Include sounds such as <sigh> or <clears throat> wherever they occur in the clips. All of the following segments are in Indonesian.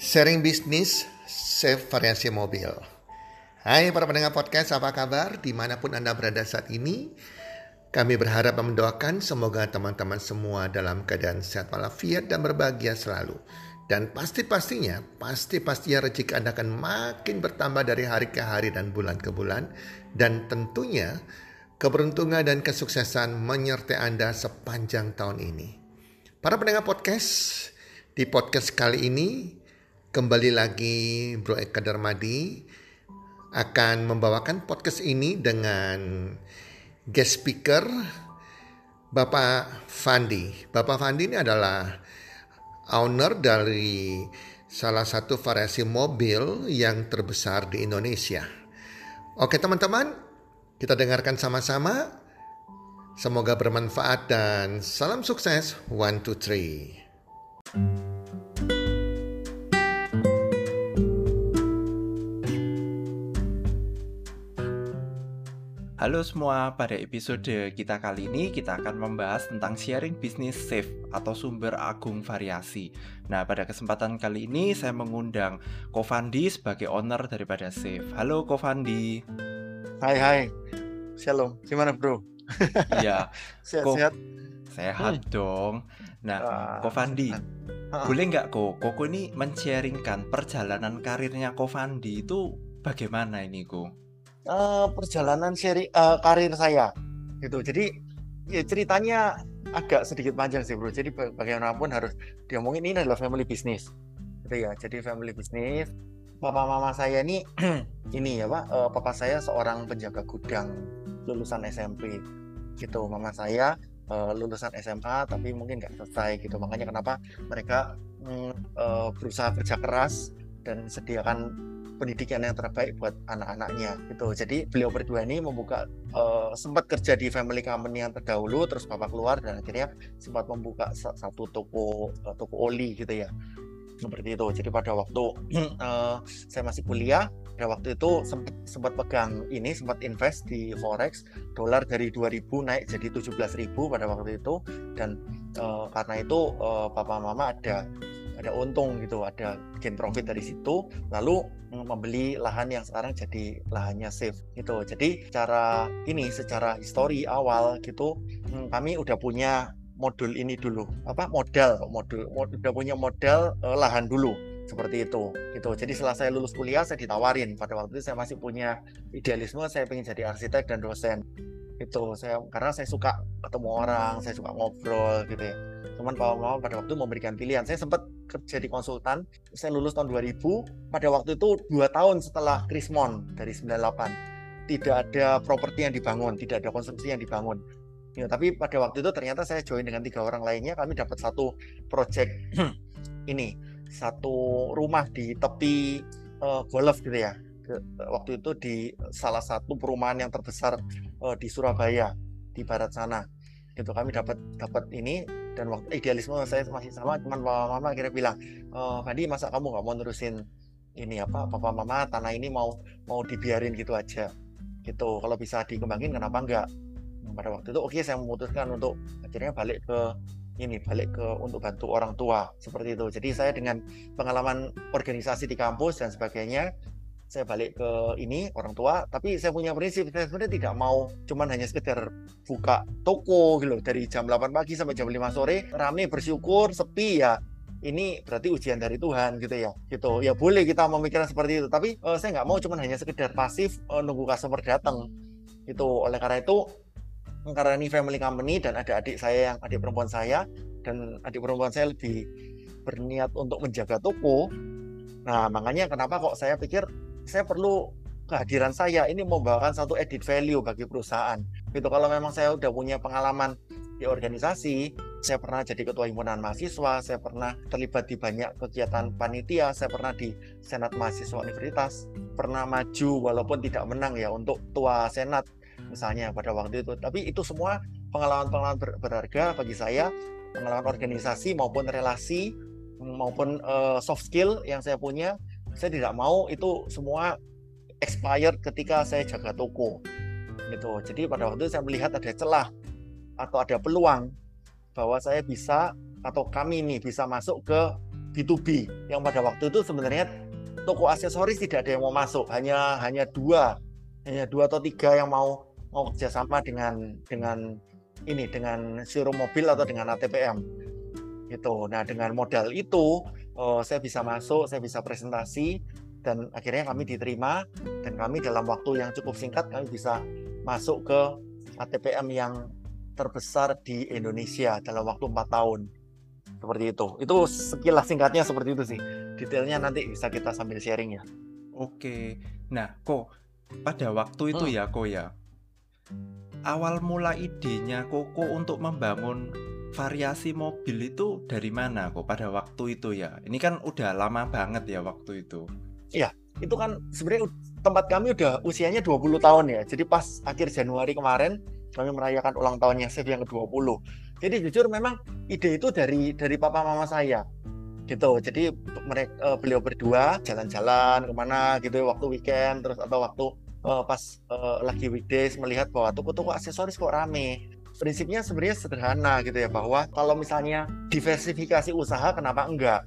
Sharing bisnis, save variasi mobil. Hai para pendengar podcast, apa kabar? Di mana pun Anda berada saat ini, kami berharap dan mendoakan semoga teman-teman semua dalam keadaan sehat walafiat dan berbahagia selalu. Dan pasti-pastinya, pasti-pastinya rezeki Anda akan makin bertambah dari hari ke hari dan bulan ke bulan. Dan tentunya keberuntungan dan kesuksesan menyertai Anda sepanjang tahun ini. Para pendengar podcast, di podcast kali ini Kembali lagi Bro Eka Darmadi akan membawakan podcast ini dengan guest speaker Bapak Fandi. Bapak Fandi ini adalah owner dari salah satu variasi mobil yang terbesar di Indonesia. Oke teman-teman, kita dengarkan sama-sama. Semoga bermanfaat dan salam sukses. One, two, three. Halo semua, pada episode kita kali ini kita akan membahas tentang sharing bisnis safe atau sumber agung variasi. Nah, pada kesempatan kali ini saya mengundang Kofandi sebagai owner daripada Safe. Halo Kofandi. Hai hai. Shalom. Gimana, Bro? Iya. <laughs> Sehat-sehat. Sehat hmm. dong. Nah, Kofandi, boleh nggak kok Koko ini men-sharingkan perjalanan karirnya Kofandi itu bagaimana ini, Ko? Uh, perjalanan seri uh, karir saya. Gitu. Jadi ya ceritanya agak sedikit panjang sih bro. Jadi bagaimanapun harus diomongin ini adalah family business. Gitu ya. Jadi family business. Papa mama saya ini <clears throat> ini ya pak uh, papa saya seorang penjaga gudang lulusan SMP gitu. Mama saya uh, lulusan SMA tapi mungkin nggak selesai gitu. Makanya kenapa mereka mm, uh, berusaha kerja keras dan sediakan pendidikan yang terbaik buat anak-anaknya gitu. Jadi beliau berdua ini membuka uh, sempat kerja di family company yang terdahulu, terus bapak keluar dan akhirnya sempat membuka satu toko uh, toko oli gitu ya seperti itu. Jadi pada waktu uh, <clears throat> saya masih kuliah, pada waktu itu sempat sempat pegang ini, sempat invest di forex, dolar dari 2000 naik jadi 17.000 pada waktu itu dan uh, karena itu uh, papa mama ada ada untung gitu, ada gain profit dari situ, lalu membeli lahan yang sekarang jadi lahannya safe gitu. Jadi cara ini secara histori awal gitu, mm, kami udah punya modul ini dulu, apa? Modal, modul, mod, udah punya modal uh, lahan dulu seperti itu gitu. Jadi setelah saya lulus kuliah saya ditawarin. Pada waktu itu saya masih punya idealisme saya ingin jadi arsitek dan dosen itu saya karena saya suka ketemu orang saya suka ngobrol gitu ya. Cuman Pak Mama pada waktu memberikan pilihan. Saya sempat kerja di konsultan saya lulus tahun 2000 pada waktu itu dua tahun setelah Krismon dari 98 tidak ada properti yang dibangun tidak ada konsumsi yang dibangun. Ya, tapi pada waktu itu ternyata saya join dengan tiga orang lainnya kami dapat satu project <clears throat> ini satu rumah di tepi uh, golf gitu ya. Waktu itu di salah satu perumahan yang terbesar uh, di Surabaya di barat sana. Gitu kami dapat dapat ini dan waktu idealisme saya masih sama cuman papa mama akhirnya bilang oh, Fadi masa kamu nggak mau nerusin ini apa papa mama tanah ini mau mau dibiarin gitu aja? Gitu. Kalau bisa dikembangin kenapa enggak pada waktu itu oke okay, saya memutuskan untuk akhirnya balik ke ini balik ke untuk bantu orang tua seperti itu. Jadi saya dengan pengalaman organisasi di kampus dan sebagainya saya balik ke ini orang tua tapi saya punya prinsip saya sebenarnya tidak mau cuman hanya sekedar buka toko gitu dari jam 8 pagi sampai jam 5 sore rame bersyukur sepi ya ini berarti ujian dari Tuhan gitu ya gitu. Ya boleh kita memikirkan seperti itu tapi uh, saya nggak mau cuman hanya sekedar pasif uh, nunggu customer datang itu oleh karena itu karena ini family company dan ada adik saya yang adik perempuan saya dan adik perempuan saya lebih berniat untuk menjaga toko. Nah makanya kenapa kok saya pikir saya perlu kehadiran saya ini membawakan satu edit value bagi perusahaan. Gitu kalau memang saya udah punya pengalaman di organisasi, saya pernah jadi ketua himpunan mahasiswa, saya pernah terlibat di banyak kegiatan panitia, saya pernah di senat mahasiswa universitas, pernah maju walaupun tidak menang ya untuk tua senat misalnya pada waktu itu. Tapi itu semua pengalaman-pengalaman ber berharga bagi saya, pengalaman organisasi maupun relasi maupun uh, soft skill yang saya punya saya tidak mau itu semua expired ketika saya jaga toko gitu. Jadi pada waktu itu saya melihat ada celah atau ada peluang bahwa saya bisa atau kami ini bisa masuk ke B2B yang pada waktu itu sebenarnya toko aksesoris tidak ada yang mau masuk hanya hanya dua hanya dua atau tiga yang mau mau kerjasama dengan dengan ini dengan showroom mobil atau dengan ATPM gitu. Nah dengan modal itu oh, saya bisa masuk saya bisa presentasi dan akhirnya kami diterima dan kami dalam waktu yang cukup singkat kami bisa masuk ke ATPM yang terbesar di Indonesia dalam waktu empat tahun. Seperti itu. Itu sekilas singkatnya seperti itu sih. Detailnya nanti bisa kita sambil sharing ya. Oke. Nah kok pada waktu itu hmm. ya kok ya. Awal mula idenya Koko untuk membangun variasi mobil itu dari mana kok pada waktu itu ya? Ini kan udah lama banget ya waktu itu. Iya itu kan sebenarnya tempat kami udah usianya 20 tahun ya. Jadi pas akhir Januari kemarin kami merayakan ulang tahunnya Chef yang ke-20 jadi jujur memang ide itu dari dari papa mama saya gitu. Jadi mereka uh, beliau berdua jalan-jalan ke mana gitu waktu weekend terus atau waktu uh, pas uh, lagi weekdays melihat bahwa toko-toko aksesoris kok rame prinsipnya sebenarnya sederhana gitu ya bahwa kalau misalnya diversifikasi usaha kenapa enggak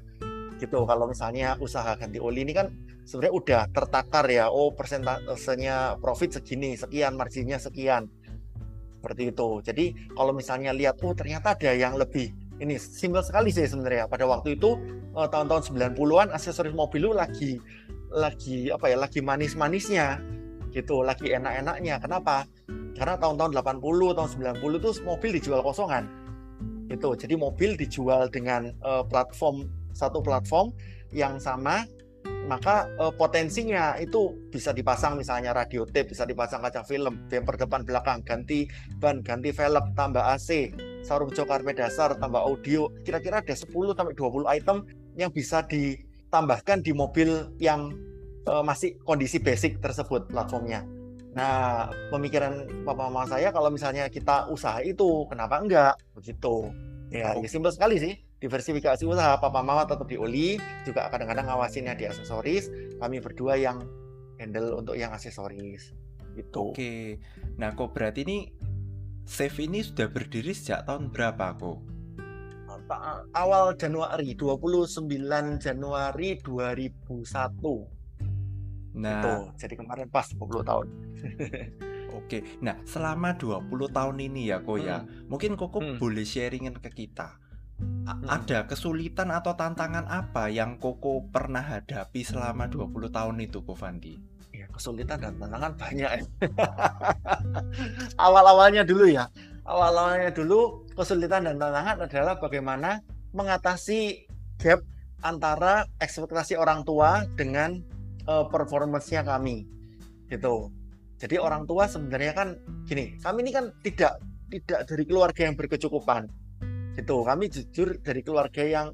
gitu kalau misalnya usaha ganti oli ini kan sebenarnya udah tertakar ya oh persentasenya profit segini sekian marginnya sekian seperti itu. Jadi kalau misalnya lihat oh ternyata ada yang lebih ini simpel sekali sih sebenarnya. Pada waktu itu uh, tahun-tahun 90-an aksesoris mobil lu lagi lagi apa ya lagi manis-manisnya gitu, lagi enak-enaknya. Kenapa? Karena tahun-tahun 80, tahun 90 itu mobil dijual kosongan. Gitu. Jadi mobil dijual dengan uh, platform satu platform yang sama maka uh, potensinya itu bisa dipasang misalnya radio tape, bisa dipasang kaca film, bumper depan belakang, ganti ban, ganti velg, tambah AC, sarung jok karpet dasar, tambah audio. Kira-kira ada 10 sampai 20 item yang bisa ditambahkan di mobil yang uh, masih kondisi basic tersebut platformnya. Nah, pemikiran papa mama saya kalau misalnya kita usaha itu, kenapa enggak? Begitu. Ya, ya simpel sekali sih diversifikasi usaha. Papa mama tetap di oli juga kadang-kadang ngawasinnya di aksesoris. Kami berdua yang handle untuk yang aksesoris. Itu oke. Nah kok berarti ini Safe ini sudah berdiri sejak tahun berapa kok? Awal Januari 29 Januari 2001 nah itu jadi kemarin pas 20 tahun <laughs> Oke, nah selama 20 tahun ini ya kok ya, hmm. mungkin Koko hmm. boleh sharingin ke kita Hmm. ada kesulitan atau tantangan apa yang Koko pernah hadapi selama 20 tahun itu, Ko Fandi? Ya, kesulitan dan tantangan banyak ya. <laughs> Awal-awalnya dulu ya. Awal-awalnya dulu kesulitan dan tantangan adalah bagaimana mengatasi gap antara ekspektasi orang tua dengan uh, performance-nya kami. Gitu. Jadi orang tua sebenarnya kan gini, kami ini kan tidak tidak dari keluarga yang berkecukupan gitu. Kami jujur dari keluarga yang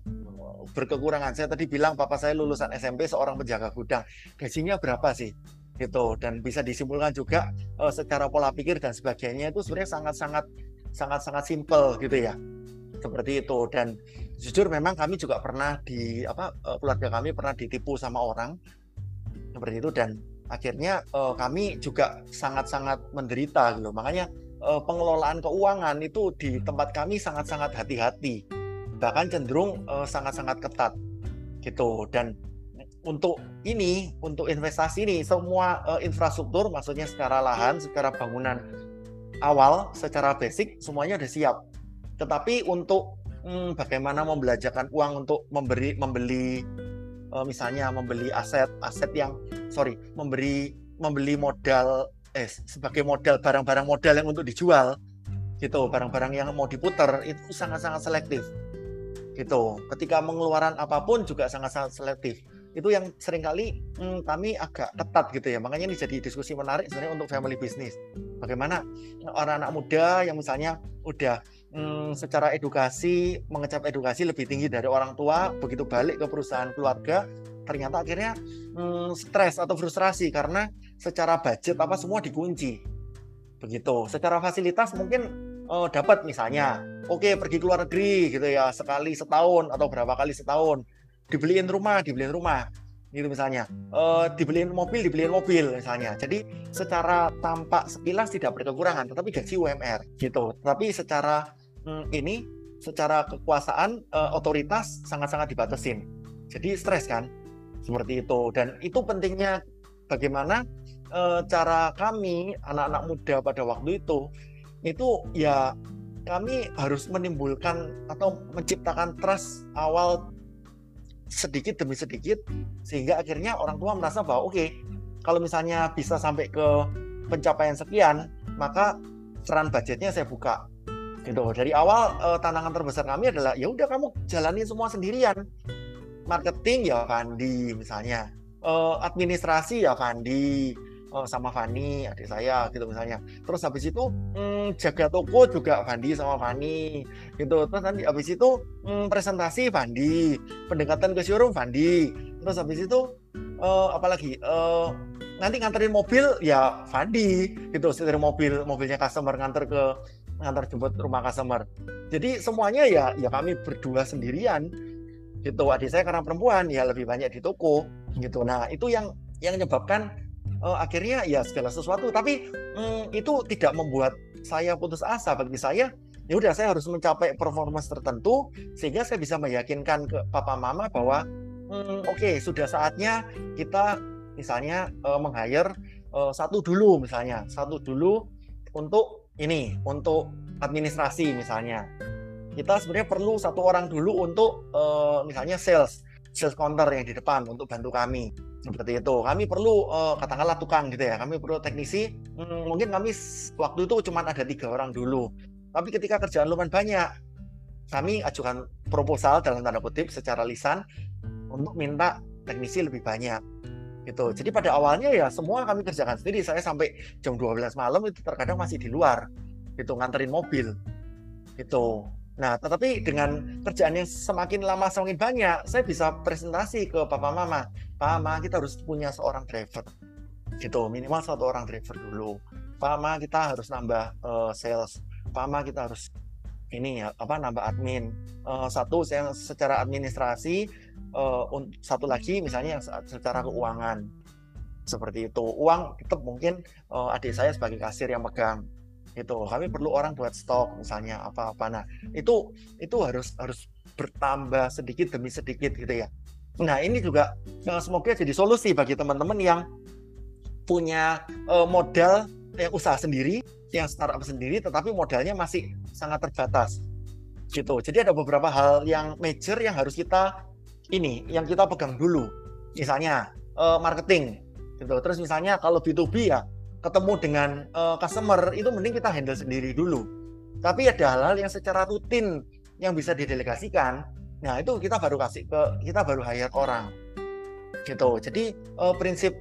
berkekurangan. Saya tadi bilang papa saya lulusan SMP seorang penjaga gudang. Gajinya berapa sih gitu. Dan bisa disimpulkan juga uh, secara pola pikir dan sebagainya itu sebenarnya sangat-sangat sangat-sangat simple gitu ya. Seperti itu. Dan jujur memang kami juga pernah di apa uh, keluarga kami pernah ditipu sama orang seperti itu dan akhirnya uh, kami juga sangat-sangat menderita gitu makanya uh, pengelolaan keuangan itu di tempat kami sangat-sangat hati-hati, bahkan cenderung eh, sangat-sangat ketat gitu. Dan untuk ini, untuk investasi ini, semua uh, infrastruktur, maksudnya secara lahan, secara bangunan awal, secara basic, semuanya sudah siap. Tetapi untuk hmm, bagaimana membelajarkan uang untuk memberi membeli uh, misalnya membeli aset aset yang sorry memberi membeli modal eh sebagai modal barang-barang modal yang untuk dijual gitu. Barang-barang yang mau diputar itu sangat-sangat selektif gitu. Ketika mengeluarkan apa pun juga sangat-sangat selektif. Itu yang sering kali hmm, kami agak ketat gitu ya. Makanya ini jadi diskusi menarik sebenarnya untuk family business. Bagaimana orang-anak muda yang misalnya udah hmm, secara edukasi mengecap edukasi lebih tinggi dari orang tua begitu balik ke perusahaan keluarga ternyata akhirnya hmm, stres atau frustrasi karena secara budget apa semua dikunci. Begitu. Secara fasilitas mungkin uh, dapat misalnya oke okay, pergi ke luar negeri gitu ya sekali setahun atau berapa kali setahun. Dibeliin rumah dibeliin rumah gitu misalnya. Uh, dibeliin mobil dibeliin mobil misalnya. Jadi secara tampak sekilas tidak berkekurangan tetapi gaji UMR gitu. Tapi secara hmm, ini secara kekuasaan uh, otoritas sangat-sangat dibatasin. Jadi stres kan? Seperti itu. Dan itu pentingnya bagaimana e, cara kami anak-anak muda pada waktu itu itu ya kami harus menimbulkan atau menciptakan trust awal sedikit demi sedikit sehingga akhirnya orang tua merasa bahwa oke okay, kalau misalnya bisa sampai ke pencapaian sekian maka ceran budgetnya saya buka gitu. Dari awal uh, tantangan terbesar kami adalah ya udah kamu jalani semua sendirian. Marketing ya Fandi misalnya. Uh, administrasi ya Fandi. Uh, sama Fani adik saya gitu misalnya. Terus habis itu hmm, jaga toko juga Fandi sama Fani. Gitu. Terus nanti habis itu hmm, presentasi Fandi. Pendekatan ke showroom Fandi. Terus habis itu uh, apalagi uh, nanti nganterin mobil ya Fandi. Gitu setir mobil mobilnya customer nganter ke ngantar jemput rumah customer. Jadi semuanya ya ya kami berdua sendirian. Gitu adik saya karena perempuan ya lebih banyak di toko gitu. Nah itu yang yang menyebabkan uh, akhirnya ya segala sesuatu. Tapi mm, itu tidak membuat saya putus asa. Bagi saya ya udah saya harus mencapai performance tertentu sehingga saya bisa meyakinkan ke papa mama bahwa mm, oke okay, sudah saatnya kita misalnya uh, meng-hire uh, satu dulu misalnya. Satu dulu untuk ini untuk administrasi misalnya. Kita sebenarnya perlu satu orang dulu untuk uh, misalnya sales sales counter yang di depan untuk bantu kami. Seperti itu. Kami perlu uh, katakanlah tukang gitu ya. Kami perlu teknisi. Hmm, mungkin kami waktu itu cuma ada tiga orang dulu. Tapi ketika kerjaan lumayan banyak kami ajukan proposal dalam tanda kutip secara lisan untuk minta teknisi lebih banyak gitu jadi pada awalnya ya semua kami kerjakan sendiri saya sampai jam 12 malam itu terkadang masih di luar gitu nganterin mobil gitu Nah, tetapi dengan kerjaan yang semakin lama semakin banyak, saya bisa presentasi ke papa mama. Mama, kita harus punya seorang driver. Gitu, minimal satu orang driver dulu. Mama, kita harus nambah uh, sales. Mama, kita harus ini ya, apa nambah admin. Uh, satu yang secara administrasi, uh, satu lagi misalnya yang secara keuangan. Seperti itu. Uang tetap mungkin uh, adik saya sebagai kasir yang megang itu kami perlu orang buat stok misalnya apa-apa nah itu itu harus harus bertambah sedikit demi sedikit gitu ya nah ini juga uh, semoga jadi solusi bagi teman-teman yang punya uh, modal yang usaha sendiri yang startup sendiri tetapi modalnya masih sangat terbatas gitu jadi ada beberapa hal yang major yang harus kita ini yang kita pegang dulu misalnya uh, marketing gitu terus misalnya kalau B2B ya ketemu dengan uh, customer itu mending kita handle sendiri dulu. Tapi ada hal-hal yang secara rutin yang bisa didelegasikan. Nah, itu kita baru kasih ke kita baru hire orang. Gitu. Jadi uh, prinsip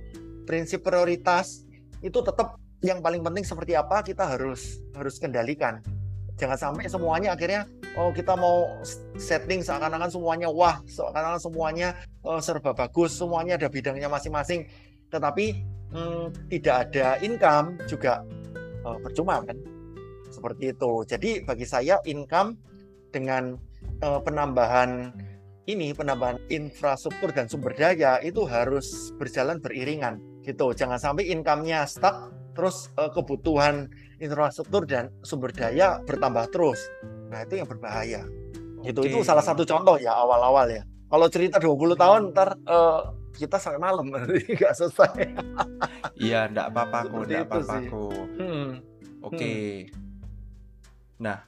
prinsip prioritas itu tetap yang paling penting seperti apa kita harus harus kendalikan. Jangan sampai semuanya akhirnya oh kita mau setting seakan-akan semuanya wah, seakan-akan semuanya uh, serba bagus, semuanya ada bidangnya masing-masing. Tetapi hmm, tidak ada income juga uh, percuma kan? Seperti itu. Jadi bagi saya income dengan uh, penambahan ini penambahan infrastruktur dan sumber daya itu harus berjalan beriringan gitu. Jangan sampai income-nya stuck terus uh, kebutuhan infrastruktur dan sumber daya bertambah terus nah itu yang berbahaya okay. itu itu salah satu contoh ya awal-awal ya kalau cerita 20 tahun ntar uh, kita sampai malam <laughs> nggak selesai. Iya, enggak apa-apa kok, enggak apa-apa kok. Hmm. Oke. Okay. Hmm. Nah,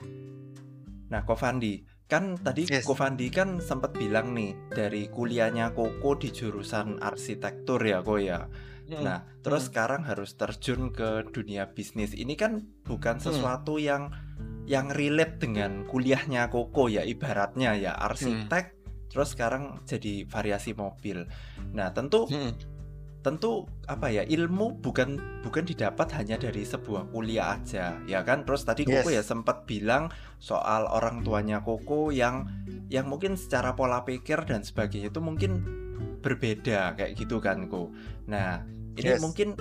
nah Kofandi, kan tadi yes. Kofandi kan sempat bilang nih dari kuliahnya Koko di jurusan arsitektur ya kok ya. Hmm. Nah, terus hmm. sekarang harus terjun ke dunia bisnis. Ini kan bukan hmm. sesuatu hmm. yang yang relate dengan kuliahnya Koko ya ibaratnya ya arsitek hmm terus sekarang jadi variasi mobil. Nah, tentu hmm. tentu apa ya ilmu bukan bukan didapat hanya dari sebuah kuliah aja, ya kan? Terus tadi yes. Koko ya sempat bilang soal orang tuanya Koko yang yang mungkin secara pola pikir dan sebagainya itu mungkin berbeda kayak gitu kan, Ko. Nah, ini yes. mungkin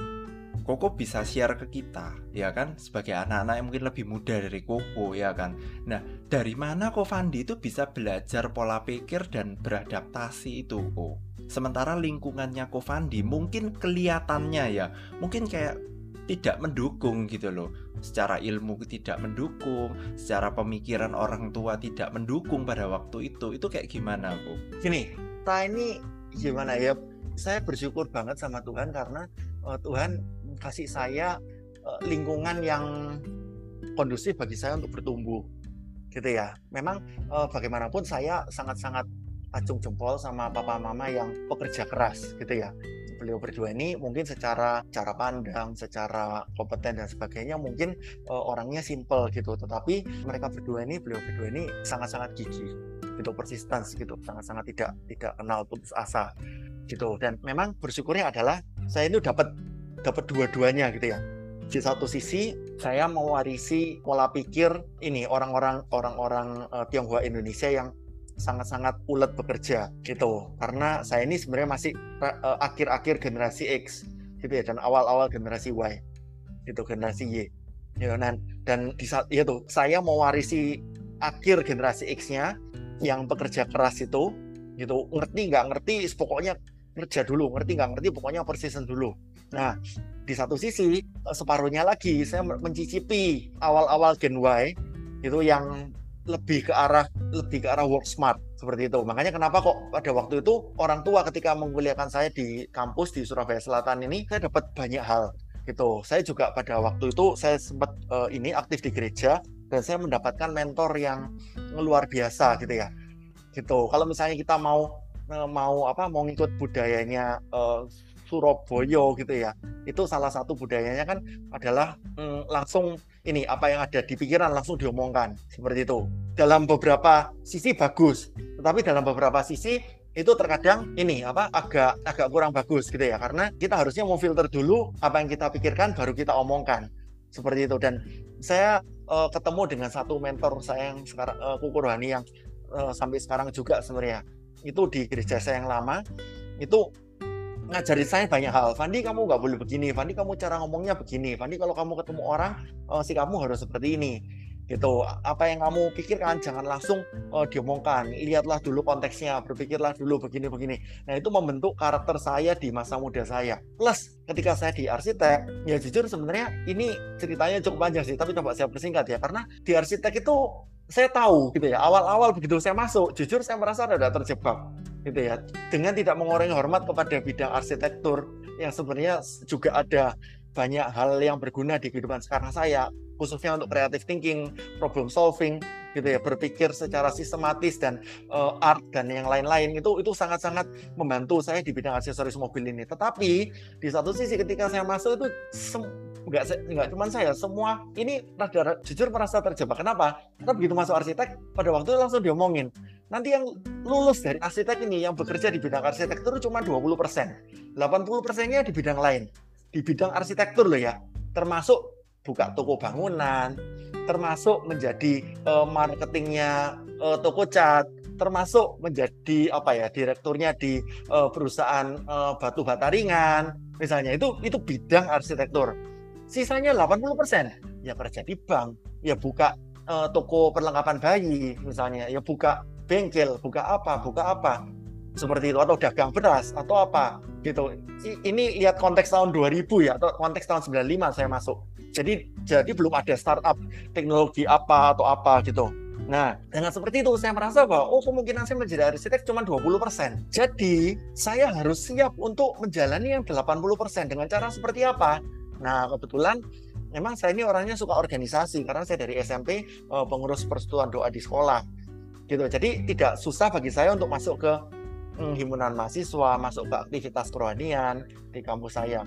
Koko bisa share ke kita, ya kan? Sebagai anak-anak yang mungkin lebih muda dari Koko, ya kan? Nah, dari mana Ko Fandi itu bisa belajar pola pikir dan beradaptasi itu, Ko? Sementara lingkungannya Ko Fandi mungkin kelihatannya ya, mungkin kayak tidak mendukung gitu loh. Secara ilmu tidak mendukung, secara pemikiran orang tua tidak mendukung pada waktu itu. Itu kayak gimana, Ko? Gini, kita ini gimana ya? Saya bersyukur banget sama Tuhan karena uh, Tuhan kasih saya uh, lingkungan yang kondusif bagi saya untuk bertumbuh gitu ya. Memang uh, bagaimanapun saya sangat-sangat acung jempol sama papa mama yang pekerja keras gitu ya beliau berdua ini mungkin secara cara pandang, secara kompeten dan sebagainya mungkin uh, orangnya simple gitu, tetapi mereka berdua ini, beliau berdua ini sangat-sangat gigih, gitu persisten gitu, sangat-sangat tidak tidak kenal putus asa gitu. Dan memang bersyukurnya adalah saya ini dapat dapat dua-duanya gitu ya. Di satu sisi saya mewarisi pola pikir ini orang-orang orang-orang uh, Tionghoa Indonesia yang sangat-sangat ulet bekerja gitu. Karena saya ini sebenarnya masih uh, akhir-akhir generasi X gitu ya dan awal-awal generasi Y gitu generasi Y. Ya dan dan di saat itu saya mewarisi akhir generasi X-nya yang bekerja keras itu gitu. Ngerti nggak? Ngerti pokoknya kerja dulu. Ngerti nggak? Ngerti pokoknya persisten dulu. Nah di satu sisi separuhnya lagi saya mencicipi awal-awal Gen Y itu yang lebih ke arah lebih ke arah work smart seperti itu. Makanya kenapa kok pada waktu itu orang tua ketika menguliakan saya di kampus di Surabaya Selatan ini saya dapat banyak hal gitu. Saya juga pada waktu itu saya sempat uh, ini aktif di gereja dan saya mendapatkan mentor yang luar biasa gitu ya. Gitu. Kalau misalnya kita mau uh, mau apa mau ngikut budayanya uh, Surabaya gitu ya. Itu salah satu budayanya kan adalah mm, langsung ini apa yang ada di pikiran langsung diomongkan. Seperti itu. Dalam beberapa sisi bagus, tetapi dalam beberapa sisi itu terkadang ini apa agak agak kurang bagus gitu ya. Karena kita harusnya mau filter dulu apa yang kita pikirkan baru kita omongkan. Seperti itu. Dan saya uh, ketemu dengan satu mentor saya yang sekarang uh, Kuku Rohani yang uh, sampai sekarang juga sebenarnya. Itu di gereja saya yang lama. Itu ngajarin saya banyak hal. Fandi kamu nggak boleh begini. Fandi kamu cara ngomongnya begini. Fandi kalau kamu ketemu orang uh, si kamu harus seperti ini. Gitu. Apa yang kamu pikirkan jangan langsung uh, diomongkan. Lihatlah dulu konteksnya. Berpikirlah dulu begini-begini. Nah itu membentuk karakter saya di masa muda saya. Plus ketika saya di arsitek, ya jujur sebenarnya ini ceritanya cukup panjang sih. Tapi coba saya persingkat ya. Karena di arsitek itu saya tahu gitu ya. Awal-awal begitu saya masuk jujur saya merasa ada terjebak gitu ya. Dengan tidak mengurangi hormat kepada bidang arsitektur yang sebenarnya juga ada banyak hal yang berguna di kehidupan sekarang saya khususnya untuk creative thinking, problem solving gitu ya, berpikir secara sistematis dan uh, art dan yang lain-lain. Itu itu sangat-sangat membantu saya di bidang aksesoris mobil ini. Tetapi di satu sisi ketika saya masuk itu nggak nggak cuma saya, semua. Ini rada jujur merasa terjebak. Kenapa? Karena begitu masuk arsitek pada waktu itu langsung diomongin. Nanti yang lulus dari arsitek ini yang bekerja di bidang arsitektur cuma 20 persen. 80 persennya di bidang lain. Di bidang arsitektur loh ya. Termasuk buka toko bangunan termasuk menjadi uh, marketingnya uh, toko cat termasuk menjadi apa ya direkturnya di uh, perusahaan uh, batu bata ringan misalnya. Itu itu bidang arsitektur sisanya 80% ya kerja di bank ya buka uh, toko perlengkapan bayi misalnya ya buka bengkel, buka apa, buka apa. Seperti itu atau dagang beras atau apa gitu. Ini lihat konteks tahun 2000 ya atau konteks tahun 95 saya masuk. Jadi jadi belum ada startup teknologi apa atau apa gitu. Nah, dengan seperti itu saya merasa bahwa oh kemungkinan saya menjadi arsitek cuma 20%. Jadi, saya harus siap untuk menjalani yang 80% dengan cara seperti apa? Nah, kebetulan memang saya ini orangnya suka organisasi karena saya dari SMP eh, pengurus persatuan doa di sekolah gitu. Jadi tidak susah bagi saya untuk masuk ke hmm, himpunan mahasiswa masuk ke aktivitas kerohanian di kampus saya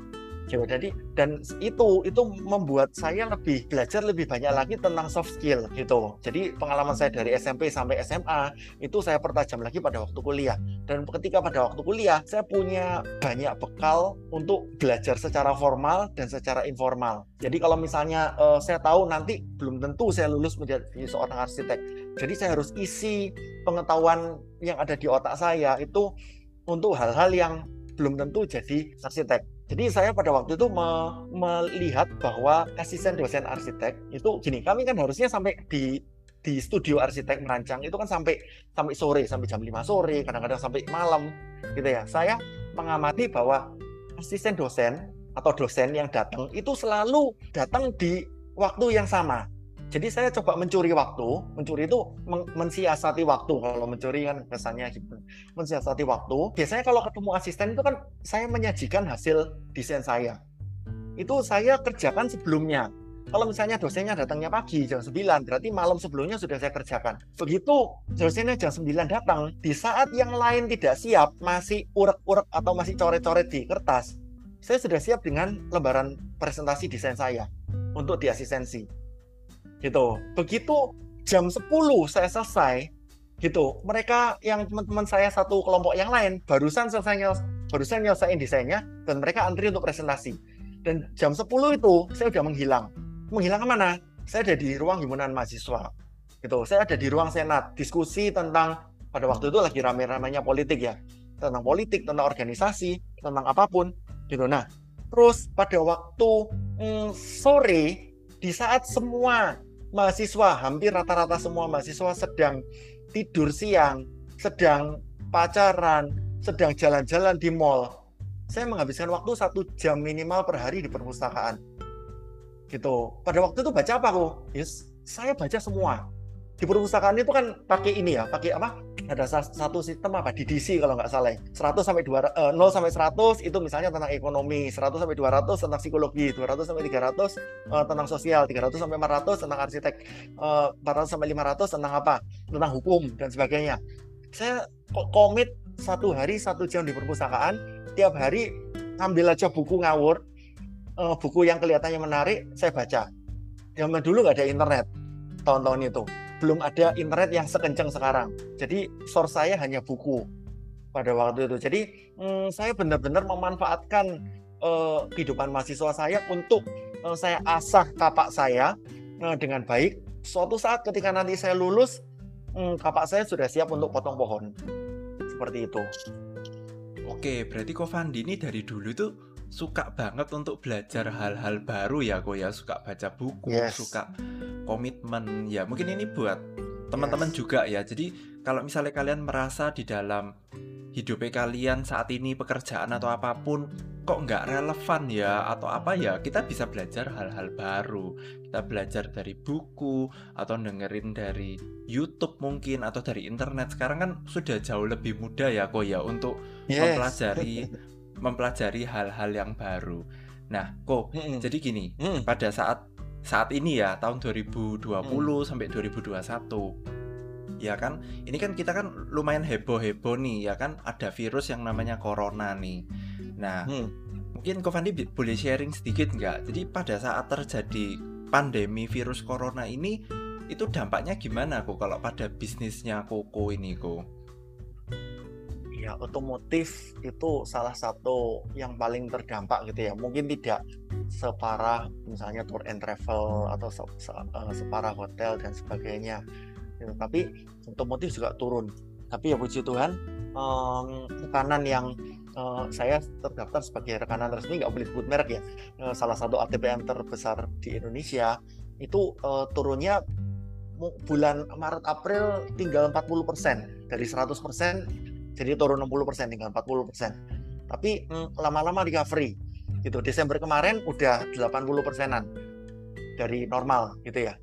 gitu. Jadi dan itu itu membuat saya lebih belajar lebih banyak lagi tentang soft skill gitu. Jadi pengalaman saya dari SMP sampai SMA itu saya pertajam lagi pada waktu kuliah. Dan ketika pada waktu kuliah saya punya banyak bekal untuk belajar secara formal dan secara informal. Jadi kalau misalnya uh, saya tahu nanti belum tentu saya lulus menjadi seorang arsitek. Jadi saya harus isi pengetahuan yang ada di otak saya itu untuk hal-hal yang belum tentu jadi arsitek. Jadi saya pada waktu itu me melihat bahwa asisten dosen arsitek itu gini, kami kan harusnya sampai di di studio arsitek merancang itu kan sampai sampai sore, sampai jam 5 sore, kadang-kadang sampai malam gitu ya. Saya mengamati bahwa asisten dosen atau dosen yang datang itu selalu datang di waktu yang sama Jadi saya coba mencuri waktu, mencuri itu men mensiasati waktu. Kalau mencuri kan kesannya gitu. Mensiasati waktu. Biasanya kalau ketemu asisten itu kan saya menyajikan hasil desain saya. Itu saya kerjakan sebelumnya. Kalau misalnya dosennya datangnya pagi jam 9, berarti malam sebelumnya sudah saya kerjakan. Begitu dosennya jam 9 datang, di saat yang lain tidak siap, masih urek-urek atau masih coret-coret di kertas, saya sudah siap dengan lembaran presentasi desain saya untuk di asistensi gitu. Begitu jam 10 saya selesai gitu. Mereka yang teman-teman saya satu kelompok yang lain barusan selesai barusan nyelesain desainnya dan mereka antri untuk presentasi. Dan jam 10 itu saya udah menghilang. Menghilang ke mana saya ada di ruang himpunan mahasiswa gitu. Saya ada di ruang senat diskusi tentang pada waktu itu lagi rame-ramenya politik ya tentang politik tentang organisasi tentang apa pun gitu. Nah terus pada waktu mm, sore di saat semua mahasiswa, hampir rata-rata semua mahasiswa sedang tidur siang, sedang pacaran, sedang jalan-jalan di mall. Saya menghabiskan waktu satu jam minimal per hari di perpustakaan. Gitu. Pada waktu itu baca apa aku? Yes, saya baca semua di perpustakaan itu kan pakai ini ya, pakai apa? Ada satu sistem apa di DC kalau nggak salah. 100 sampai 200 uh, 0 sampai 100 itu misalnya tentang ekonomi, 100 sampai 200 tentang psikologi, 200 sampai 300 uh, tentang sosial, 300 sampai 400 tentang arsitek, uh, eh, 400 sampai 500 tentang apa? Tentang hukum dan sebagainya. Saya komit satu hari satu jam di perpustakaan, tiap hari ambil aja buku ngawur, buku yang kelihatannya menarik, saya baca. Zaman dulu nggak ada internet tahun-tahun itu belum ada internet yang sekencang sekarang. Jadi source saya hanya buku pada waktu itu. Jadi hmm, saya benar-benar memanfaatkan uh, kehidupan mahasiswa saya untuk uh, saya asah kapak saya uh, dengan baik. Suatu saat ketika nanti saya lulus, um, kapak saya sudah siap untuk potong pohon. Seperti itu. Oke, berarti Fandi ini dari dulu itu suka banget untuk belajar hal-hal baru ya kok ya. Suka baca buku yes. suka komitmen. Ya mungkin ini buat teman-teman yes. juga ya. Jadi kalau misalnya kalian merasa di dalam hidupnya kalian saat ini pekerjaan atau apa pun kok nggak relevan ya? Atau apa ya? Kita bisa belajar hal-hal baru. Kita belajar dari buku atau dengerin dari YouTube mungkin atau dari internet. Sekarang kan sudah jauh lebih mudah ya kok ya untuk yes. mempelajari <laughs> mempelajari hal-hal yang baru nah kok mm -mm. jadi gini mm. pada saat saat ini ya tahun 2020 hmm. sampai 2021 ya kan ini kan kita kan lumayan heboh-heboh nih ya kan ada virus yang namanya corona nih nah hmm. mungkin Kofandi boleh sharing sedikit nggak jadi pada saat terjadi pandemi virus corona ini itu dampaknya gimana kok kalau pada bisnisnya Koko ini kok ya otomotif itu salah satu yang paling terdampak gitu ya. Mungkin tidak separah misalnya tour and travel atau se se uh, separah hotel dan sebagainya. Gitu. tapi otomotif juga turun. Tapi ya puji Tuhan um, rekanan yang uh, saya terdaftar sebagai rekanan resmi nggak boleh sebut merek ya. Uh, salah satu ATPM terbesar di Indonesia itu uh, turunnya bulan Maret April tinggal 40% dari 100% jadi turun 60% tinggal 40% tapi mm, lama-lama recovery. Gitu Desember kemarin udah 80 persenan. Dari normal gitu ya.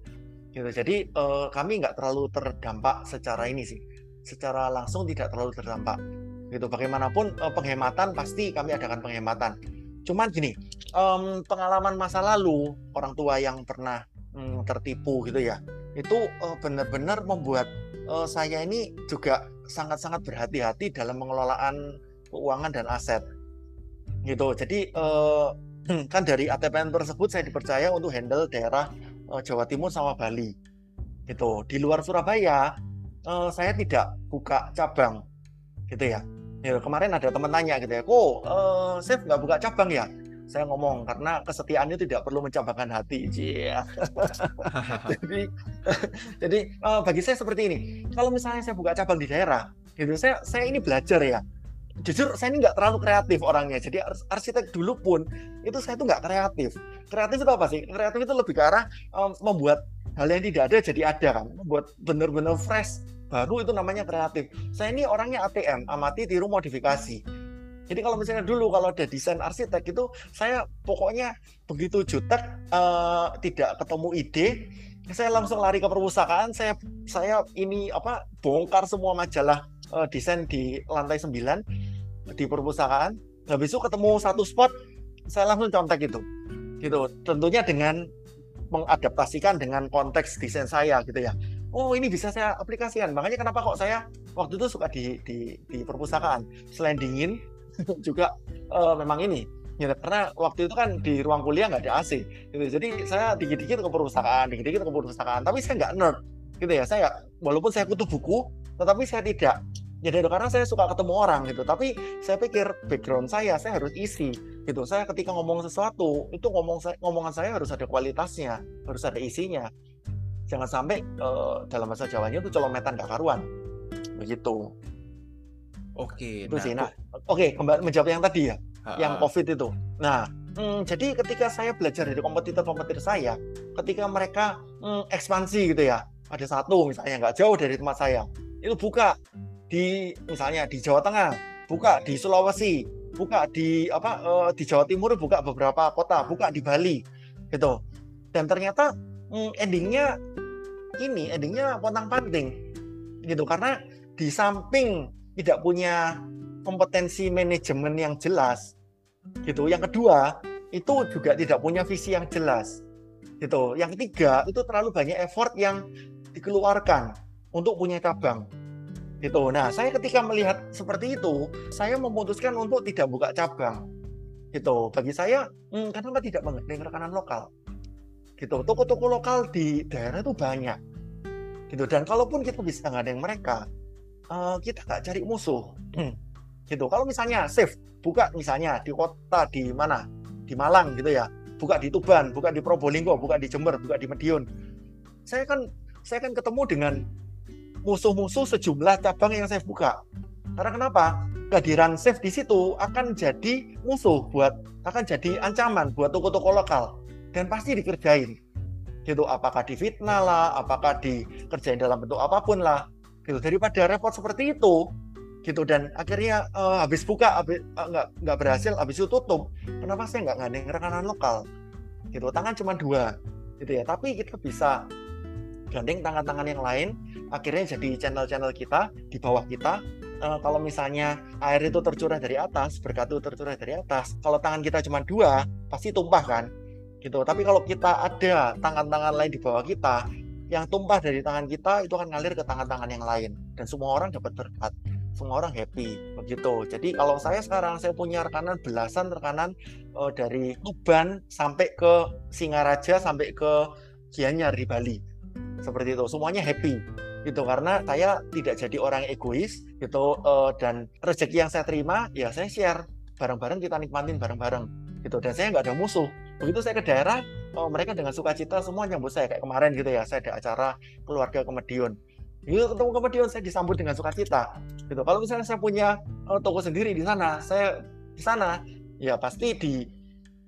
Gitu jadi eh, kami nggak terlalu terdampak secara ini sih. Secara langsung tidak terlalu terdampak. Gitu bagaimanapun eh, penghematan pasti kami adakan penghematan. Cuman gini um, pengalaman masa lalu orang tua yang pernah um, tertipu gitu ya itu uh, benar-benar membuat uh, saya ini juga sangat-sangat berhati-hati dalam pengelolaan keuangan dan aset. Gitu. Jadi uh, <clears throat> kan dari ATPN tersebut saya dipercaya untuk handle daerah uh, Jawa Timur sama Bali. Gitu. Di luar Surabaya uh, saya tidak buka cabang. Gitu ya. Ya kemarin ada teman tanya gitu ya kok uh, saya nggak buka cabang ya saya ngomong karena kesetiaan itu tidak perlu mencabangkan hati. Yeah. <laughs> jadi <laughs> jadi uh, bagi saya seperti ini. Kalau misalnya saya buka cabang di daerah gitu saya saya ini belajar ya. Jujur saya ini nggak terlalu kreatif orangnya. Jadi arsitek dulu pun itu saya tuh nggak kreatif. Kreatif itu apa sih? Kreatif itu lebih ke arah um, membuat hal yang tidak ada jadi ada kan. Membuat bener-bener fresh baru itu namanya kreatif. Saya ini orangnya ATM amati tiru modifikasi jadi kalau misalnya dulu kalau ada desain arsitek itu saya pokoknya begitu jutek uh, tidak ketemu ide saya langsung lari ke perpustakaan saya saya ini apa bongkar semua majalah uh, desain di lantai 9 di perpustakaan. Habis itu ketemu satu spot saya langsung contek itu. Gitu. Tentunya dengan mengadaptasikan dengan konteks desain saya gitu ya. Oh ini bisa saya aplikasikan. Makanya kenapa kok saya waktu itu suka di di, di perpustakaan. Selain dingin <laughs> juga uh, memang ini ya karena waktu itu kan di ruang kuliah nggak ada AC gitu. Jadi saya dikit-dikit ke perpustakaan dikit-dikit ke perpustakaan tapi saya nggak nerd gitu ya. Saya walaupun saya kutu buku tetapi saya tidak ya karena saya suka ketemu orang gitu. Tapi saya pikir background saya saya harus isi gitu. Saya ketika ngomong sesuatu itu ngomong ngomongan saya harus ada kualitasnya harus ada isinya. Jangan sampai uh, dalam bahasa Jawanya itu colometan gak karuan begitu oke itu nah, sih nah oke kembali menjawab yang tadi ya yang COVID itu. Nah, hmm, jadi ketika saya belajar dari kompetitor-kompetitor saya, ketika mereka hmm, ekspansi gitu ya, ada satu misalnya nggak jauh dari tempat saya, itu buka di misalnya di Jawa Tengah, buka di Sulawesi, buka di apa uh, di Jawa Timur, buka beberapa kota, buka di Bali, gitu. Dan ternyata hmm, endingnya ini endingnya pontang panting, gitu karena di samping tidak punya kompetensi manajemen yang jelas gitu. Yang kedua itu juga tidak punya visi yang jelas gitu. Yang ketiga itu terlalu banyak effort yang dikeluarkan untuk punya cabang gitu. Nah saya ketika melihat seperti itu saya memutuskan untuk tidak buka cabang gitu. Bagi saya hmm, kenapa tidak menggandeng rekanan lokal gitu. Toko-toko lokal di daerah itu banyak gitu. Dan kalaupun kita bisa ngadeng mereka uh, kita nggak cari musuh. Hmm. Gitu. Kalau misalnya safe buka misalnya di kota di mana? Di Malang gitu ya. Buka di Tuban buka di Probolinggo buka di Jember buka di Madiun saya kan saya kan ketemu dengan musuh-musuh sejumlah cabang yang saya buka. Karena kenapa? Kehadiran safe di situ akan jadi musuh buat akan jadi ancaman buat toko-toko lokal. Dan pasti dikerjain. Gitu. Apakah di fitnah lah apakah dikerjain dalam bentuk apa pun lah gitu. Daripada repot seperti itu gitu. Dan akhirnya uh, habis buka habis uh, nggak nggak berhasil habis itu tutup. Kenapa saya nggak ngandeng rekanan lokal? Gitu. Tangan cuma dua gitu ya. Tapi kita bisa gandeng tangan-tangan yang lain akhirnya jadi channel-channel kita di bawah kita. Uh, kalau misalnya air itu tercurah dari atas berkat itu tercurah dari atas kalau tangan kita cuma dua pasti tumpah kan? Gitu. Tapi kalau kita ada tangan-tangan lain di bawah kita yang tumpah dari tangan kita itu akan ngalir ke tangan-tangan yang lain dan semua orang dapat berkat semua orang happy begitu. Jadi kalau saya sekarang saya punya rekanan belasan rekanan uh, dari Tuban sampai ke Singaraja sampai ke Gianyar di Bali. Seperti itu. Semuanya happy gitu karena saya tidak jadi orang egois gitu uh, dan rezeki yang saya terima ya saya share bareng-bareng kita nikmatin bareng-bareng gitu dan saya nggak ada musuh begitu saya ke daerah oh, mereka dengan sukacita semua nyambut saya kayak kemarin gitu ya saya ada acara keluarga ke Medion Gitu ketemu kemudian saya disambut dengan sukacita. Gitu. Kalau misalnya saya punya uh, toko sendiri di sana, saya di sana ya pasti di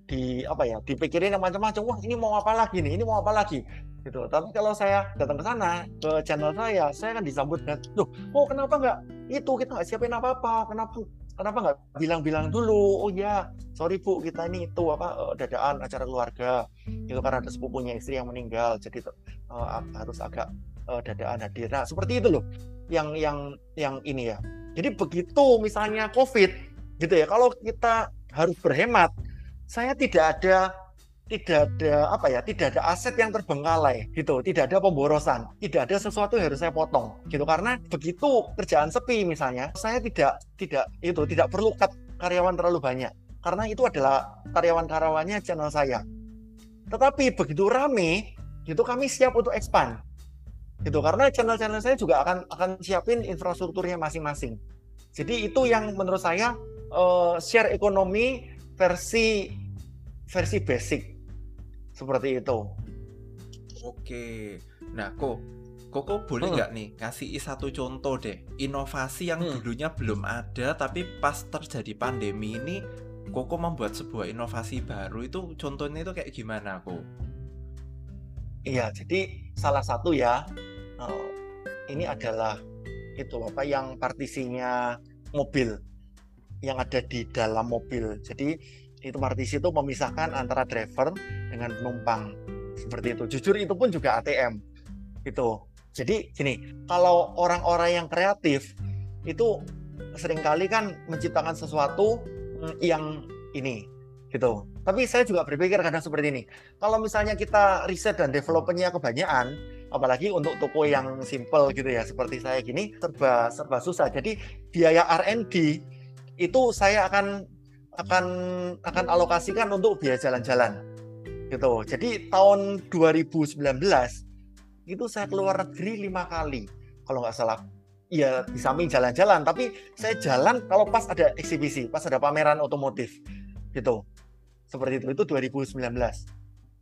di apa ya dipikirin yang macam-macam. Wah ini mau apa lagi nih? Ini mau apa lagi? Gitu. Tapi kalau saya datang ke sana ke channel saya, saya kan disambut dengan, loh, oh kenapa nggak itu kita nggak siapin apa-apa? Kenapa kenapa nggak bilang-bilang dulu? Oh ya, sorry bu, kita ini itu apa uh, dadaan acara keluarga, itu karena ada sepupunya istri yang meninggal, jadi uh, harus agak uh, dadaan hadir. Nah, seperti itu loh yang yang yang ini ya. Jadi begitu misalnya COVID gitu ya, kalau kita harus berhemat, saya tidak ada tidak ada apa ya tidak ada aset yang terbengkalai gitu. Tidak ada pemborosan tidak ada sesuatu yang harus saya potong gitu. Karena begitu kerjaan sepi misalnya saya tidak tidak itu tidak perlu cut karyawan terlalu banyak. Karena itu adalah karyawan-karyawannya channel saya. Tetapi begitu rame itu kami siap untuk expand gitu. Karena channel-channel saya juga akan akan siapin infrastrukturnya masing-masing. Jadi itu yang menurut saya uh, share ekonomi versi versi basic seperti itu oke nah kok Koko boleh nggak hmm. nih kasih satu contoh deh inovasi yang hmm. dulunya belum ada tapi pas terjadi pandemi ini Koko membuat sebuah inovasi baru itu contohnya itu kayak gimana kok? Iya jadi salah satu ya uh, ini adalah itu apa yang partisinya mobil yang ada di dalam mobil. Jadi itu partisi itu memisahkan antara driver dengan penumpang. seperti itu. Jujur itu pun juga ATM gitu. Jadi gini kalau orang-orang yang kreatif itu sering kali kan menciptakan sesuatu mm, yang ini. Gitu. Tapi saya juga berpikir kadang seperti ini. Kalau misalnya kita riset dan developmentnya kebanyakan apalagi untuk toko yang simple gitu ya seperti saya gini serba serba susah. Jadi biaya R&D itu saya akan akan akan alokasikan untuk biaya jalan-jalan. Gitu. Jadi tahun 2019 itu saya keluar negeri lima kali kalau nggak salah. Ya di samping jalan-jalan tapi saya jalan kalau pas ada eksibisi pas ada pameran otomotif. Gitu. Seperti itu itu 2019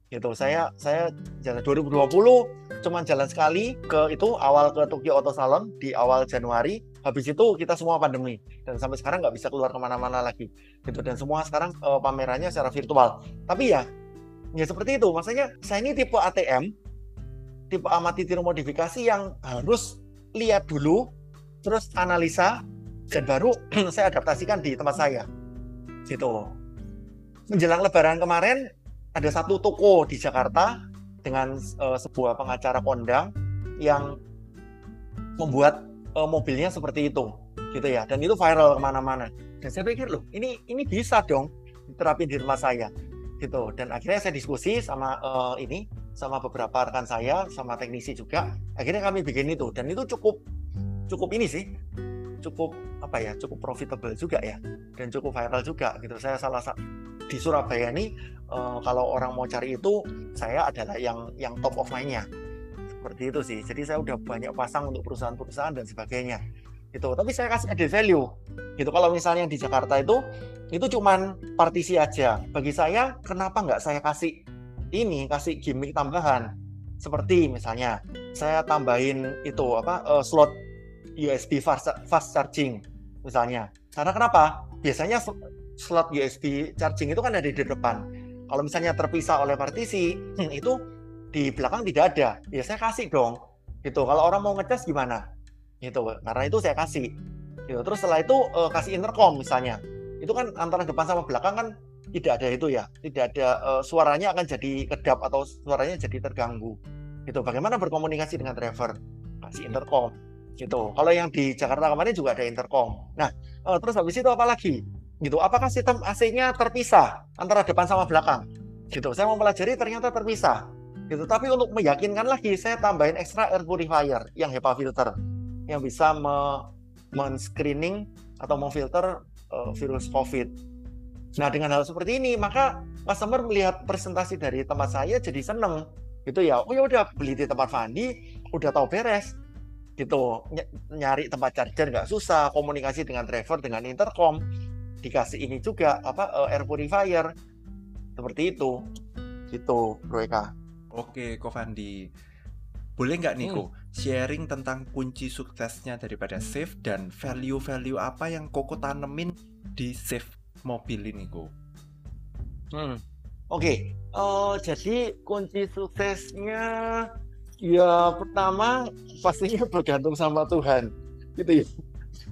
gitu. Saya saya jalan 2020 cuman jalan sekali ke itu awal ke Tokyo Auto Salon di awal Januari. Habis itu kita semua pandemi. Dan sampai sekarang nggak bisa keluar ke mana-mana lagi. Gitu. Dan semua sekarang uh, pamerannya secara virtual. Tapi ya ya seperti itu. Maksudnya saya ini tipe ATM tipe amati tiru modifikasi yang harus lihat dulu terus analisa dan baru <clears throat> saya adaptasikan di tempat saya. Gitu. Menjelang lebaran kemarin ada satu toko di Jakarta dengan uh, sebuah pengacara kondang yang membuat uh, mobilnya seperti itu gitu ya. Dan itu viral ke mana-mana. Dan saya pikir loh ini ini bisa dong diterapin di rumah saya gitu. Dan akhirnya saya diskusi sama uh, ini sama beberapa rekan saya sama teknisi juga. Akhirnya kami bikin itu. Dan itu cukup cukup ini sih cukup apa ya cukup profitable juga ya dan cukup viral juga gitu. Saya salah satu di Surabaya ini uh, kalau orang mau cari itu saya adalah yang yang top of mind-nya. Seperti itu sih. Jadi saya udah banyak pasang untuk perusahaan-perusahaan dan sebagainya. Itu tapi saya kasih added value. Gitu. Kalau misalnya di Jakarta itu itu cuman partisi aja. Bagi saya kenapa nggak saya kasih ini kasih gimmick tambahan? Seperti misalnya saya tambahin itu apa uh, slot USB fast, fast charging misalnya. Karena kenapa? Biasanya slot USB charging itu kan ada di depan. Kalau misalnya terpisah oleh partisi, hmm, itu di belakang tidak ada. Ya saya kasih dong. Gitu. Kalau orang mau ngecas gimana? Gitu. Karena itu saya kasih. Gitu. Terus setelah itu uh, kasih intercom misalnya. Itu kan antara depan sama belakang kan tidak ada itu ya. Tidak ada uh, suaranya akan jadi kedap atau suaranya jadi terganggu. Gitu. Bagaimana berkomunikasi dengan driver? Kasih intercom gitu. Kalau yang di Jakarta kemarin juga ada intercom. Nah, uh, terus habis itu apa lagi? Gitu. Apakah sistem AC-nya terpisah antara depan sama belakang? Gitu. Saya mau pelajari ternyata terpisah. Gitu. Tapi untuk meyakinkan lagi saya tambahin extra air purifier yang HEPA filter yang bisa me men-screening atau memfilter uh, virus COVID. Nah dengan hal seperti ini maka customer melihat presentasi dari tempat saya jadi seneng. Gitu ya. Oh ya udah beli di tempat Fandi, udah tahu beres. Gitu. Ny nyari tempat charger nggak susah, komunikasi dengan driver dengan intercom dikasih ini juga apa uh, air purifier seperti itu gitu Bro Eka oke Kovandi boleh nggak Niko hmm. sharing tentang kunci suksesnya daripada Safe dan value-value apa yang Koko tanemin di Safe mobil ini Ko hmm. oke okay. uh, eh, jadi kunci suksesnya ya pertama pastinya bergantung sama Tuhan gitu ya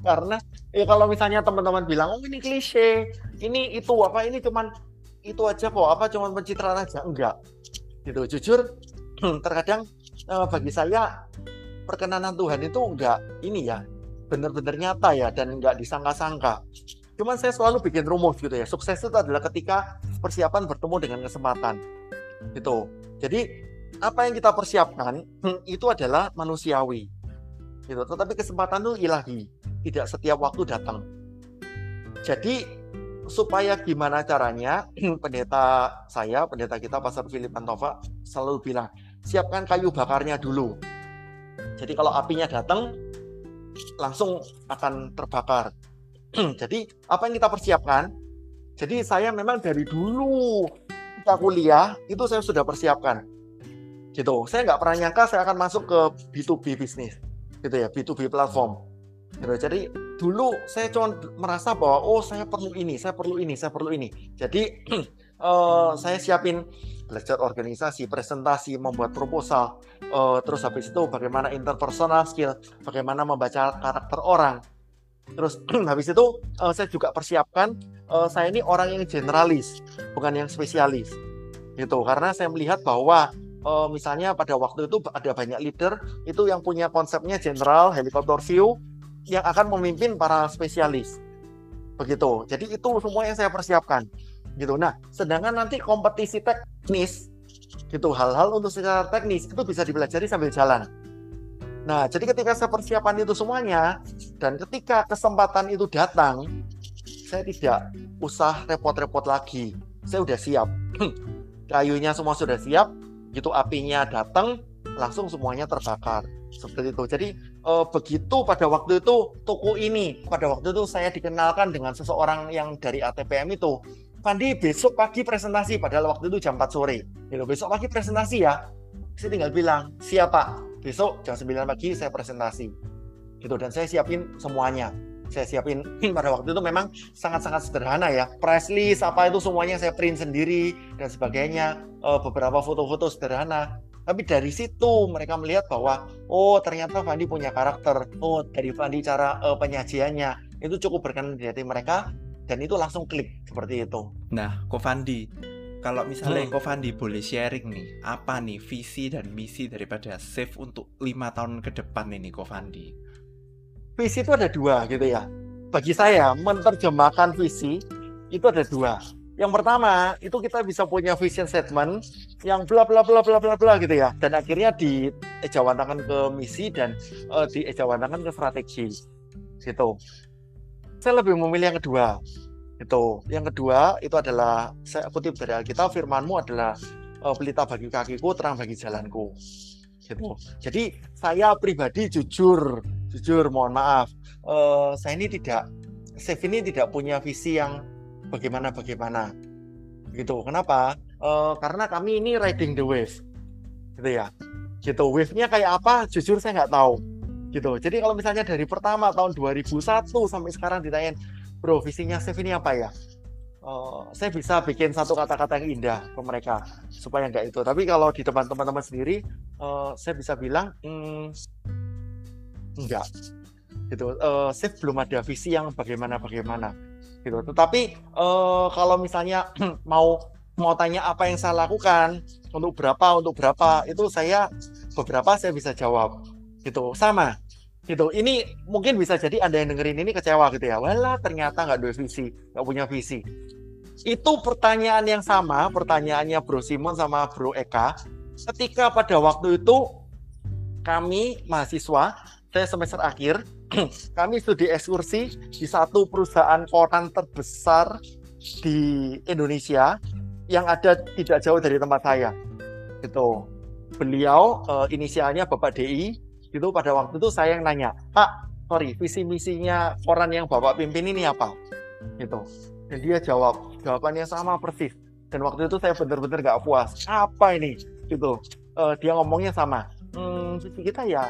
karena ya kalau misalnya teman-teman bilang oh ini klise ini itu apa ini cuman itu aja kok apa cuman pencitraan aja? Enggak. Gitu. Jujur <clears throat> terkadang eh, bagi saya perkenanan Tuhan itu enggak ini ya benar-benar nyata ya dan enggak disangka-sangka. Cuman saya selalu bikin rumus gitu ya sukses itu adalah ketika persiapan bertemu dengan kesempatan. Gitu. Jadi apa yang kita persiapkan <clears throat> itu adalah manusiawi. Gitu. Tetapi kesempatan itu ilahi tidak setiap waktu datang. Jadi supaya gimana caranya <clears throat> pendeta saya, pendeta kita Pastor Philip Antova selalu bilang, siapkan kayu bakarnya dulu. Jadi kalau apinya datang langsung akan terbakar. <clears throat> Jadi apa yang kita persiapkan? Jadi saya memang dari dulu kita kuliah itu saya sudah persiapkan. Gitu. Saya nggak pernah nyangka saya akan masuk ke B2B bisnis. Gitu ya, B2B platform. Jadi dulu saya cuma merasa bahwa oh saya perlu ini, saya perlu ini, saya perlu ini. Jadi uh, <clears throat> saya siapin belajar organisasi, presentasi, membuat proposal, uh, terus habis itu bagaimana interpersonal skill, bagaimana membaca karakter orang. Terus <clears throat> habis itu uh, saya juga persiapkan uh, saya ini orang yang generalis, bukan yang spesialis. Gitu. Karena saya melihat bahwa uh, misalnya pada waktu itu ada banyak leader itu yang punya konsepnya general helikopter view yang akan memimpin para spesialis. Begitu. Jadi itu semua yang saya persiapkan. Gitu. Nah sedangkan nanti kompetisi teknis gitu hal-hal untuk secara teknis itu bisa dipelajari sambil jalan. Nah jadi ketika saya persiapan itu semuanya dan ketika kesempatan itu datang saya tidak usah repot-repot lagi. Saya udah siap. <clears throat> Kayunya semua sudah siap gitu apinya datang langsung semuanya terbakar. Seperti itu. Jadi eh, begitu pada waktu itu toko ini pada waktu itu saya dikenalkan dengan seseorang yang dari ATPM itu. Pandi besok pagi presentasi padahal waktu itu jam 4 sore. Gitu besok pagi presentasi ya. Saya tinggal bilang siapa besok jam 9 pagi saya presentasi. Gitu dan saya siapin semuanya. Saya siapin. <clears throat> Pada waktu itu memang sangat-sangat sederhana ya. Press list apa itu semuanya saya print sendiri dan sebagainya. Eh, beberapa foto-foto sederhana tapi dari situ mereka melihat bahwa oh ternyata Fandi punya karakter oh dari Fandi cara uh, penyajiannya itu cukup berkenan di hati mereka dan itu langsung klik seperti itu. Nah, Ko Fandi, kalau misalnya hmm. Ko Fandi boleh sharing nih, apa nih visi dan misi daripada Safe untuk lima tahun ke depan ini Ko Fandi? Visi itu ada dua gitu ya. Bagi saya menerjemahkan visi itu ada dua. Yang pertama itu kita bisa punya vision statement yang bla bla bla bla bla bla gitu ya, dan akhirnya di ejawantakan ke misi dan uh, di ejawantakan ke strategi. Gitu. Saya lebih memilih yang kedua. Itu yang kedua itu adalah saya kutip dari Alkitab firmanmu adalah uh, pelita bagi kakiku terang bagi jalanku. Gitu. Jadi saya pribadi jujur jujur mohon maaf. Uh, saya ini tidak Chef ini tidak punya visi yang bagaimana bagaimana? Gitu. Kenapa? Uh, karena kami ini riding the wave. Gitu ya. Gitu. Wave-nya kayak apa? Jujur saya nggak tahu. Gitu. Jadi kalau misalnya dari pertama tahun 2001 sampai sekarang ditanyain bro visinya Chef ini apa ya? Uh, saya bisa bikin satu kata-kata yang indah ke mereka supaya nggak itu. Tapi kalau di depan teman-teman sendiri uh, saya bisa bilang mm, enggak. Gitu. Uh, Chef belum ada visi yang bagaimana bagaimana gitu. Tetapi uh, kalau misalnya <clears throat> mau mau tanya apa yang saya lakukan untuk berapa untuk berapa itu saya beberapa saya bisa jawab gitu. Sama gitu. Ini mungkin bisa jadi anda yang dengerin ini kecewa gitu ya. Wala ternyata nggak dua visi nggak punya visi. Itu pertanyaan yang sama pertanyaannya Bro Simon sama Bro Eka. Ketika pada waktu itu kami mahasiswa saya semester akhir kami studi ekskursi di satu perusahaan koran terbesar di Indonesia yang ada tidak jauh dari tempat saya. Itu beliau uh, inisialnya Bapak DI itu pada waktu itu saya yang nanya Pak sorry visi misinya koran yang bapak pimpin ini apa? Gitu. Dan dia jawab jawabannya sama persis. Dan waktu itu saya benar-benar gak puas. Apa ini? Gitu. Uh, dia ngomongnya sama hmm, kita ya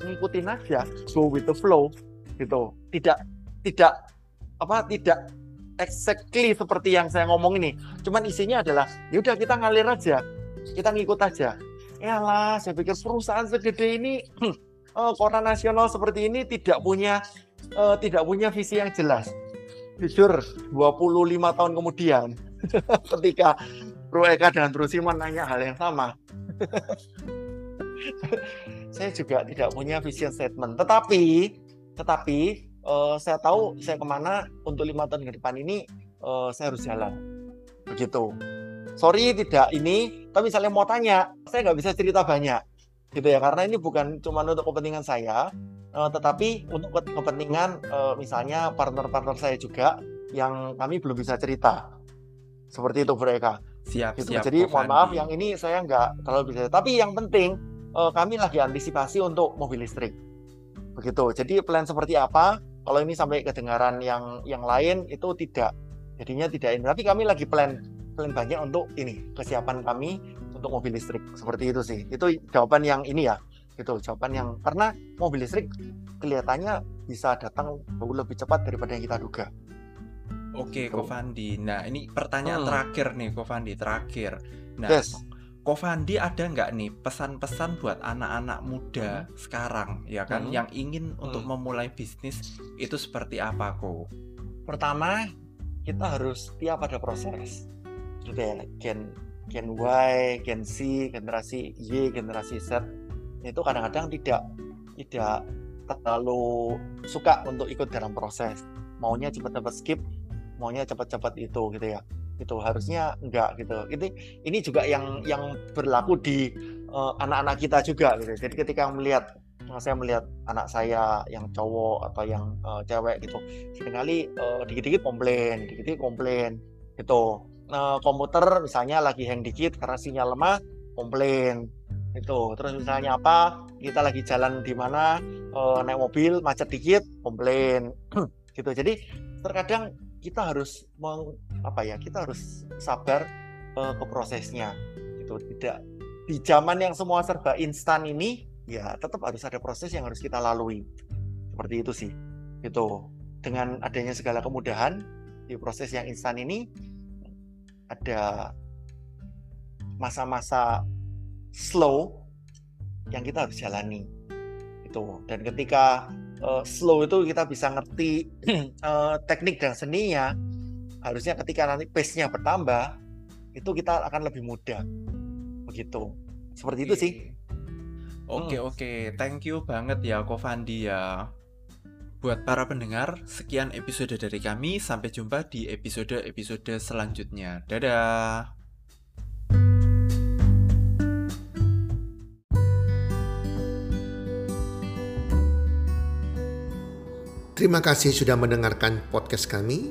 ngikutin aja go with the flow gitu. Tidak tidak apa tidak exactly seperti yang saya ngomong ini. Cuman isinya adalah ya udah kita ngalir aja kita ngikut aja. Ya lah saya pikir perusahaan segede ini <clears throat> uh, koran nasional seperti ini tidak punya uh, tidak punya visi yang jelas. Jujur 25 tahun kemudian <laughs> ketika Bro Eka dan Bro Simon nanya hal yang sama <laughs> saya juga tidak punya vision statement. Tetapi tetapi uh, saya tahu saya ke mana untuk lima tahun ke depan ini uh, saya harus jalan. Begitu. Sorry tidak ini tapi misalnya mau tanya saya nggak bisa cerita banyak. Gitu ya karena ini bukan cuma untuk kepentingan saya uh, tetapi untuk kepentingan uh, misalnya partner-partner saya juga yang kami belum bisa cerita. Seperti itu mereka siap gitu. siap jadi mohon maaf yang ini saya nggak terlalu bisa. Tapi yang penting uh, kami lagi antisipasi untuk mobil listrik begitu jadi plan seperti apa kalau ini sampai kedengaran yang yang lain itu tidak jadinya tidak ini tapi kami lagi plan paling banyak untuk ini kesiapan kami untuk mobil listrik seperti itu sih itu jawaban yang ini ya itu jawaban yang karena mobil listrik kelihatannya bisa datang jauh lebih cepat daripada yang kita duga Oke, Kofandi. Nah, ini pertanyaan hmm. terakhir nih, Kofandi. Terakhir. Nah, yes. Kofandi ada nggak nih pesan-pesan buat anak-anak muda hmm. sekarang, ya kan, hmm. yang ingin hmm. untuk memulai bisnis itu seperti apa, kok? Pertama, kita harus tiap ada proses gitu ya gen Gen Y, Gen Z, generasi Y, generasi Z itu kadang-kadang tidak tidak terlalu suka untuk ikut dalam proses maunya cepat-cepat skip maunya cepat-cepat itu gitu ya itu harusnya enggak gitu. Ini ini juga yang yang berlaku di eh, anak-anak uh, kita juga gitu. Jadi ketika melihat saya melihat anak saya yang cowok atau yang uh, cewek gitu sering kali uh, dikit-dikit komplain dikit-dikit komplain gitu. Uh, komputer misalnya lagi hang dikit karena sinyal lemah komplain itu terus misalnya apa kita lagi jalan di mana uh, naik mobil macet dikit komplain <clears throat> gitu. Jadi terkadang kita harus meng, apa ya kita harus sabar uh, ke prosesnya gitu. Tidak di zaman yang semua serba instan ini ya tetap harus ada proses yang harus kita lalui. Seperti itu sih itu dengan adanya segala kemudahan di proses yang instan ini ada masa-masa slow yang kita harus jalani itu dan ketika uh, slow itu kita bisa ngerti uh, <clears throat> teknik dan seninya harusnya ketika nanti pace-nya bertambah itu kita akan lebih mudah begitu seperti itu sih Oke hmm. oke, thank you banget ya Kofandi ya. Buat para pendengar, sekian episode dari kami. Sampai jumpa di episode-episode selanjutnya. Dadah. Terima kasih sudah mendengarkan podcast kami.